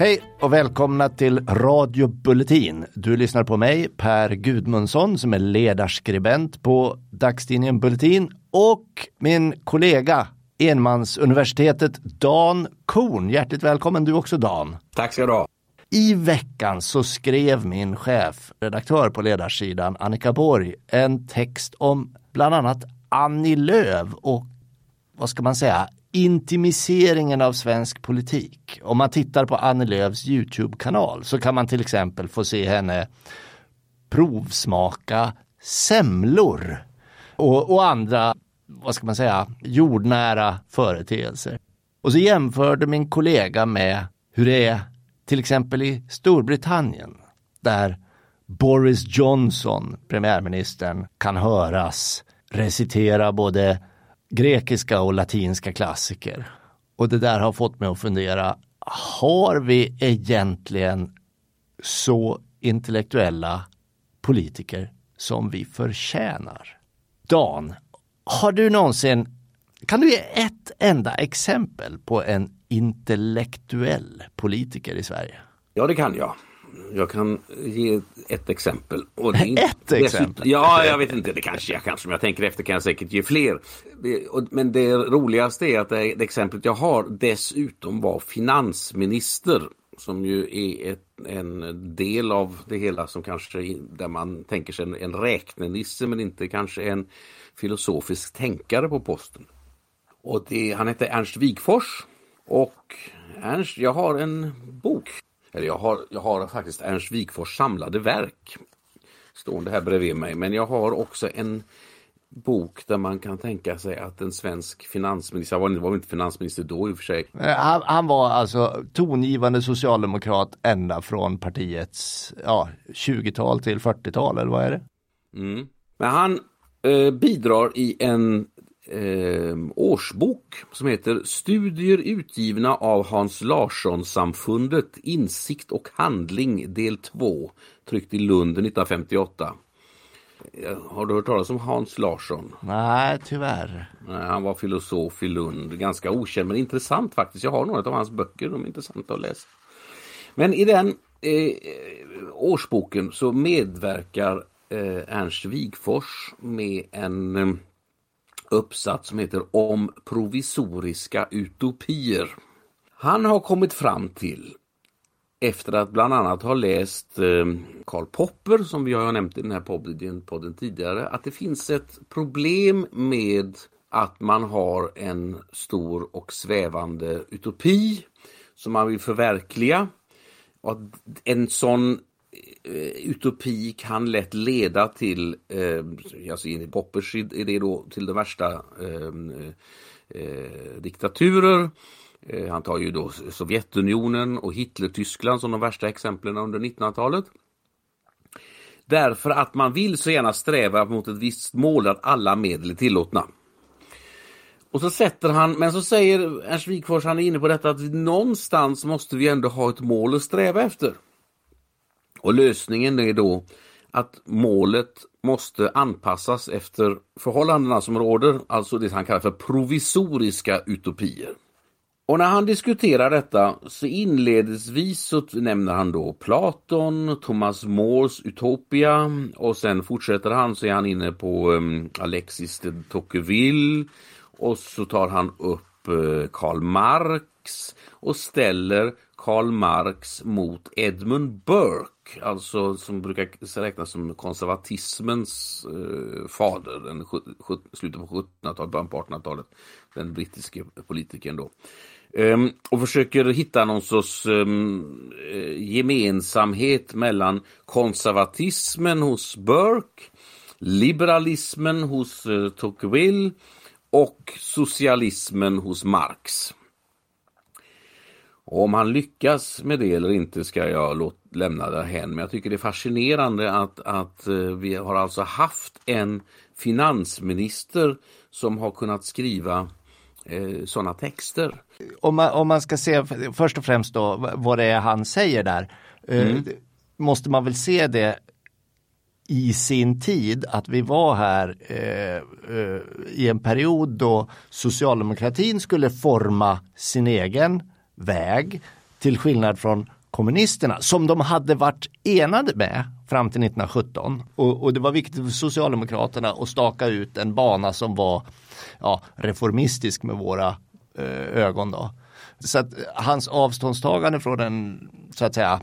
Hej och välkomna till Radio Bulletin. Du lyssnar på mig, Per Gudmundsson, som är ledarskribent på dagstidningen Bulletin och min kollega enmansuniversitetet Dan Korn. Hjärtligt välkommen du också Dan. Tack ska du ha. I veckan så skrev min chef, redaktör på ledarsidan, Annika Borg, en text om bland annat Annie Lööf och vad ska man säga, intimiseringen av svensk politik. Om man tittar på Annie Lööfs Youtube-kanal så kan man till exempel få se henne provsmaka semlor och, och andra, vad ska man säga, jordnära företeelser. Och så jämförde min kollega med hur det är till exempel i Storbritannien där Boris Johnson, premiärministern, kan höras recitera både grekiska och latinska klassiker. Och det där har fått mig att fundera, har vi egentligen så intellektuella politiker som vi förtjänar? Dan, har du någonsin, kan du ge ett enda exempel på en intellektuell politiker i Sverige? Ja, det kan jag. Jag kan ge ett exempel. Är ett exempel? Ja, jag vet inte. Det kanske jag kan. Som jag tänker efter kan jag säkert ge fler. Men det roligaste är att det, exemplet jag har dessutom var finansminister. Som ju är ett, en del av det hela som kanske där man tänker sig en, en räknenisse men inte kanske en filosofisk tänkare på posten. Och det, han hette Ernst Wigfors. Och Ernst, jag har en bok eller jag har, jag har faktiskt Ernst Wigfors samlade verk stående här bredvid mig. Men jag har också en bok där man kan tänka sig att en svensk finansminister, han var, var inte finansminister då i och för sig. Eh, han, han, var alltså tongivande socialdemokrat ända från partiets ja, 20-tal till 40-tal eller vad är det? Mm. Men han eh, bidrar i en eh, årsbok som heter Studier utgivna av Hans Larsson-samfundet Insikt och handling del 2 tryckt i Lund 1958. Har du hört talas om Hans Larsson? Nej, tyvärr. Nej, han var filosof i Lund, ganska okänd men intressant faktiskt. Jag har några av hans böcker, de är intressanta att läsa. Men i den eh, årsboken så medverkar eh, Ernst Wigfors med en eh, uppsats som heter Om provisoriska utopier. Han har kommit fram till efter att bland annat ha läst eh, Karl Popper som vi har nämnt i den här podden, podden tidigare att det finns ett problem med att man har en stor och svävande utopi som man vill förverkliga. Och en sån Eh, utopi kan lätt leda till, eh, alltså enligt Poppers är det då till de värsta eh, eh, diktaturer. Eh, han tar ju då Sovjetunionen och Hitler-Tyskland som de värsta exemplen under 1900-talet. Därför att man vill så gärna sträva mot ett visst mål att alla medel är tillåtna. Och så sätter han, men så säger Ernst Wigforss, han är inne på detta att någonstans måste vi ändå ha ett mål att sträva efter. Och lösningen är då att målet måste anpassas efter förhållandena som råder, alltså det han kallar för provisoriska utopier. Och när han diskuterar detta så inledningsvis så nämner han då Platon, Thomas Moores Utopia och sen fortsätter han så är han inne på um, Alexis de Tocqueville och så tar han upp eh, Karl Marx och ställer Karl Marx mot Edmund Burke, alltså som brukar räknas som konservatismens eh, fader, den slutet på 1700-talet, början på 1800-talet, den brittiske politikern då. Ehm, och försöker hitta någon sorts um, gemensamhet mellan konservatismen hos Burke, liberalismen hos eh, Tocqueville och socialismen hos Marx. Och om han lyckas med det eller inte ska jag låt, lämna därhän. Men jag tycker det är fascinerande att, att eh, vi har alltså haft en finansminister som har kunnat skriva eh, sådana texter. Om man, om man ska se först och främst då vad det är han säger där. Eh, mm. måste man väl se det i sin tid att vi var här eh, eh, i en period då socialdemokratin skulle forma sin egen väg till skillnad från kommunisterna som de hade varit enade med fram till 1917. Och, och, det var viktigt för Socialdemokraterna att staka ut en bana som var ja, reformistisk med våra eh, ögon. Då. Så att hans avståndstagande från den så att säga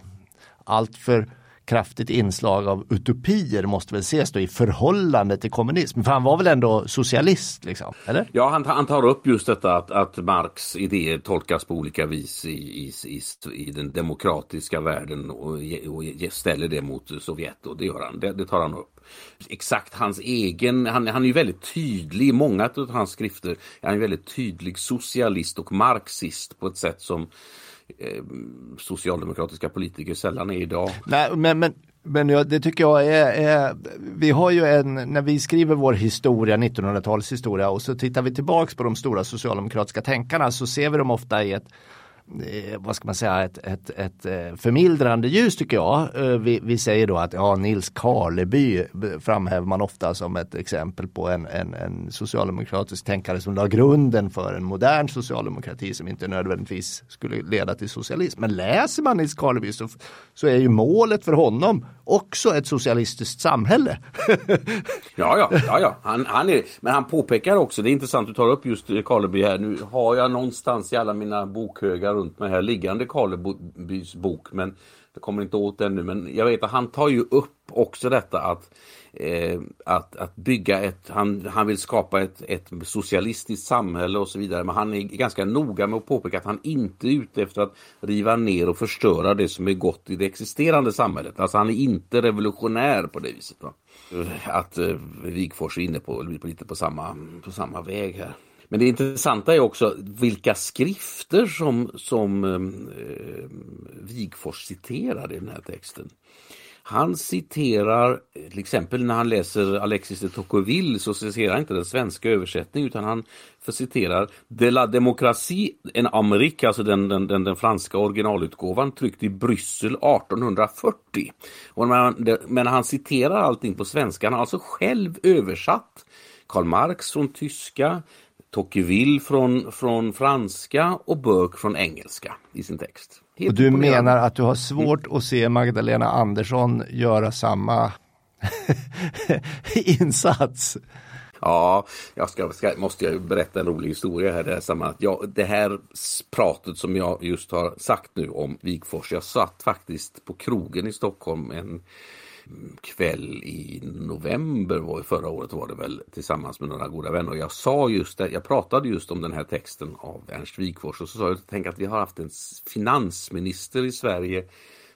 alltför kraftigt inslag av utopier måste väl ses då i förhållande till kommunism. För han var väl ändå socialist? Liksom, eller? Ja, han, han tar upp just detta att, att Marx idéer tolkas på olika vis i, i, i, i den demokratiska världen och, och, ställer det mot Sovjet och det gör han. Det, det tar han upp. Exakt hans egen, han, han är ju väldigt tydlig i många av hans skrifter. Han är väldigt tydlig socialist och marxist på ett sätt som Eh, socialdemokratiska politiker sällan är idag. Nej, men, men, men det tycker jag är, är, vi har ju en, när vi skriver vår historia, 1900-talshistoria och så tittar vi tillbaks på de stora socialdemokratiska tänkarna så ser vi dem ofta i ett Eh, vad ska man säga, ett, ett, ett eh, förmildrande ljus tycker jag. Eh, vi, vi säger då att ja, Nils Karleby framhäver man ofta som ett exempel på en, en, en socialdemokratisk tänkare som la grunden för en modern socialdemokrati som inte nödvändigtvis skulle leda till socialism. Men läser man Nils Karleby så, så är ju målet för honom också ett socialistiskt samhälle. ja, ja, ja, ja. Han, han är, men han påpekar också, det är intressant, du tar upp just Karleby här, nu har jag någonstans i alla mina bokhögar runt mig här liggande Karlebys bok men jag kommer inte åt ännu men jag vet att han tar ju upp också detta att eh, att, att bygga ett, han, han vill skapa ett, ett socialistiskt samhälle och så vidare men han är ganska noga med att påpeka att han inte är ute efter att riva ner och förstöra det som är gott i det existerande samhället. Alltså han är inte revolutionär på det viset. Va? Att eh, Wigforss är inne på, lite på samma, på samma väg här. Men det intressanta är också vilka skrifter som, som eh, Wigfors citerar i den här texten. Han citerar, till exempel när han läser Alexis de Tocqueville så citerar han inte den svenska översättningen utan han citerar De la démocratie en Amérique, alltså den, den, den, den, franska originalutgåvan tryckt i Bryssel 1840. Och man, men han citerar allting på svenska, han har alltså själv översatt Karl Marx från tyska, Tocqueville från, från franska och Burke från engelska i sin text. Helt och du menar att du har svårt att se Magdalena Andersson göra samma insats? Ja, jag ska, ska, måste jag berätta en rolig historia här. Det här, ja, det här pratet som jag just har sagt nu om Wigfors. Jag satt faktiskt på krogen i Stockholm en kväll i november var förra året var det väl tillsammans med några goda vänner. Och jag sa just det, jag pratade just om den här texten av Ernst Wigforss och så sa jag, tänk att vi har haft en finansminister i Sverige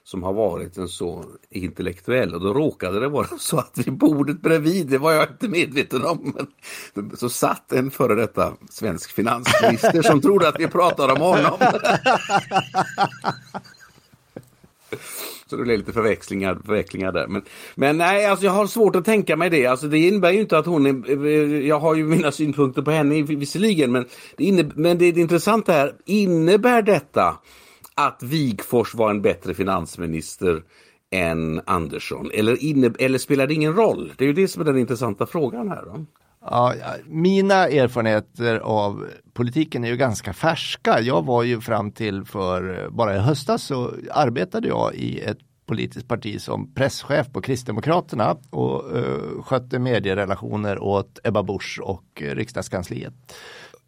som har varit en så intellektuell och då råkade det vara så att vid bordet bredvid, det var jag inte medveten om, men så satt en före detta svensk finansminister som trodde att vi pratade om honom. Så det blev lite förväxlingar, förväxlingar där. Men, men nej, alltså jag har svårt att tänka mig det. Alltså det innebär ju inte att hon är, eh, jag har ju mina synpunkter på henne visserligen, men det, innebär, men det, det intressanta här, innebär detta att Wigfors var en bättre finansminister än Andersson? Eller, inne, eller spelar det ingen roll? Det är ju det som är den intressanta frågan här. Då. Ja, mina erfarenheter av politiken är ju ganska färska. Jag var ju fram till för bara i höstas så arbetade jag i ett politiskt parti som presschef på Kristdemokraterna och uh, skötte medierelationer åt Ebba Busch och eh, uh, riksdagskansliet.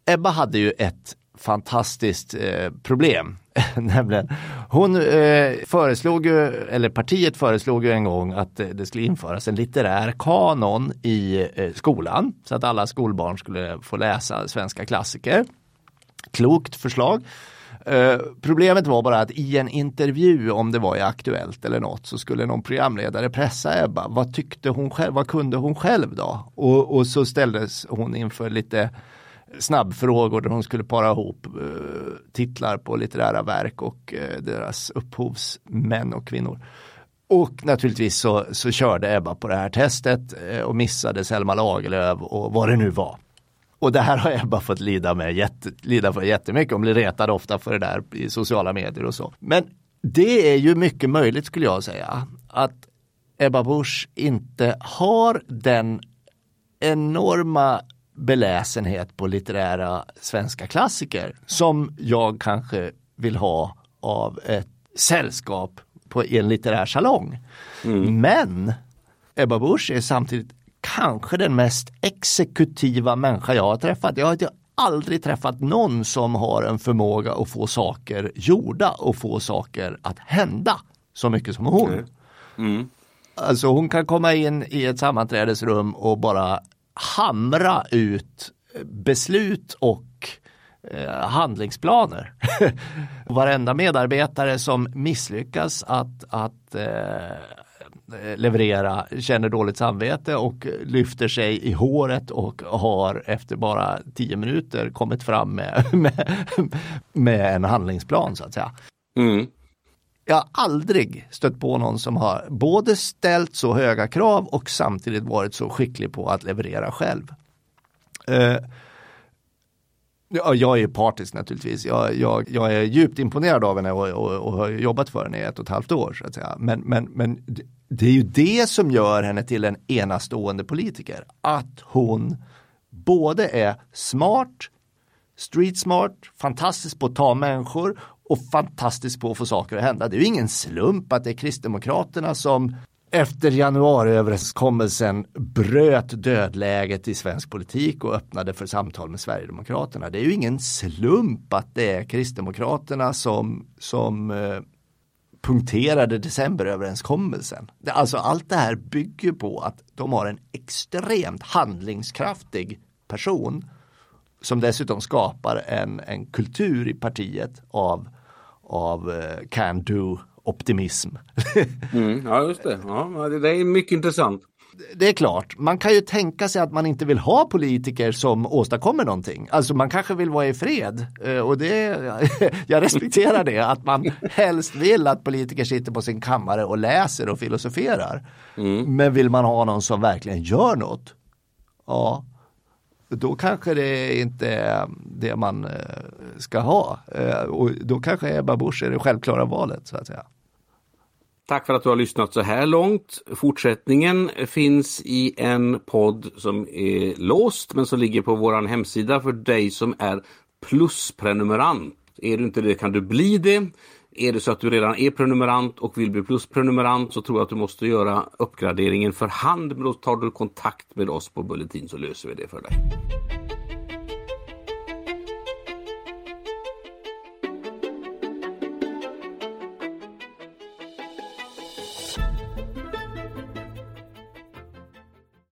Ebba hade ju ett fantastiskt eh, problem. Nämligen, hon eh, föreslog ju, eller partiet föreslog ju en gång att eh, det skulle införas en litterär kanon i eh, skolan så att alla skolbarn skulle få läsa svenska klassiker. Klokt förslag. Uh, problemet var bara att i en intervju, om det var i Aktuellt eller något, så skulle någon programledare pressa Ebba. Vad tyckte hon själv? Vad kunde hon själv då? Och, och så ställdes hon inför lite snabbfrågor där hon skulle para ihop eh, titlar på litterära verk och eh, deras upphovsmän och kvinnor. Och naturligtvis så, så körde Ebba på det här testet eh, och missade Selma Lagerlöf och vad det nu var. Och det här har Ebba fått lida, med, jätte, lida för jättemycket. Hon blir retad ofta för det där i sociala medier och så. Men det är ju mycket möjligt skulle jag säga att Ebba Busch inte har den enorma beläsenhet på litterära svenska klassiker som jag kanske vill ha av ett sällskap på en litterär salong. Mm. Men Ebba Busch är samtidigt kanske den mest exekutiva människa jag har träffat. Jag har aldrig träffat någon som har en förmåga att få saker gjorda och få saker att hända så mycket som hon. Mm. Mm. Alltså hon kan komma in i ett sammanträdesrum och bara hamra ut beslut och eh, handlingsplaner. Varenda medarbetare som misslyckas att, att eh, leverera känner dåligt samvete och lyfter sig i håret och har efter bara tio minuter kommit fram med, med, med en handlingsplan så att säga. Mm. Jag har aldrig stött på någon som har både ställt så höga krav och samtidigt varit så skicklig på att leverera själv. Uh, Ja, jag är partisk naturligtvis. Jag, jag, jag är djupt imponerad av henne och, och, och, har jobbat för henne i ett och ett halvt år. Så att säga. Men, men, men det är ju det som gör henne till en enastående politiker. Att hon både är smart, street smart, fantastisk på att ta människor och fantastiskt på att få saker att hända. Det är ju ingen slump att det är Kristdemokraterna som efter januariöverenskommelsen bröt dödläget i svensk politik och öppnade för samtal med Sverigedemokraterna. Det är ju ingen slump att det är Kristdemokraterna som, som eh, punkterade decemberöverenskommelsen. Alltså allt det här bygger på att de har en extremt handlingskraftig person som dessutom skapar en, en kultur i partiet av, av uh, can do optimism. mm, ja just det, ja, det är mycket intressant det är klart, man kan ju tänka sig att man inte vill ha politiker som åstadkommer någonting. Alltså man kanske vill vara i fred eh, och det, jag respekterar det, att man helst vill att politiker sitter på sin kammare och läser och filosoferar. Mm. Men vill man ha någon som verkligen gör något, ja, då kanske det inte är det man eh, ska ha. Eh, och då kanske Ebba Busch är det självklara valet så att säga. Tack för att du har lyssnat så här långt. Fortsättningen finns i en podd som är låst men som ligger på vår hemsida för dig som är plusprenumerant. Är du inte det kan du bli det. Är det så att du redan är prenumerant och vill bli plusprenumerant så tror jag att du måste göra uppgraderingen för hand. Men då tar du kontakt med oss på Bulletin så löser vi det för dig.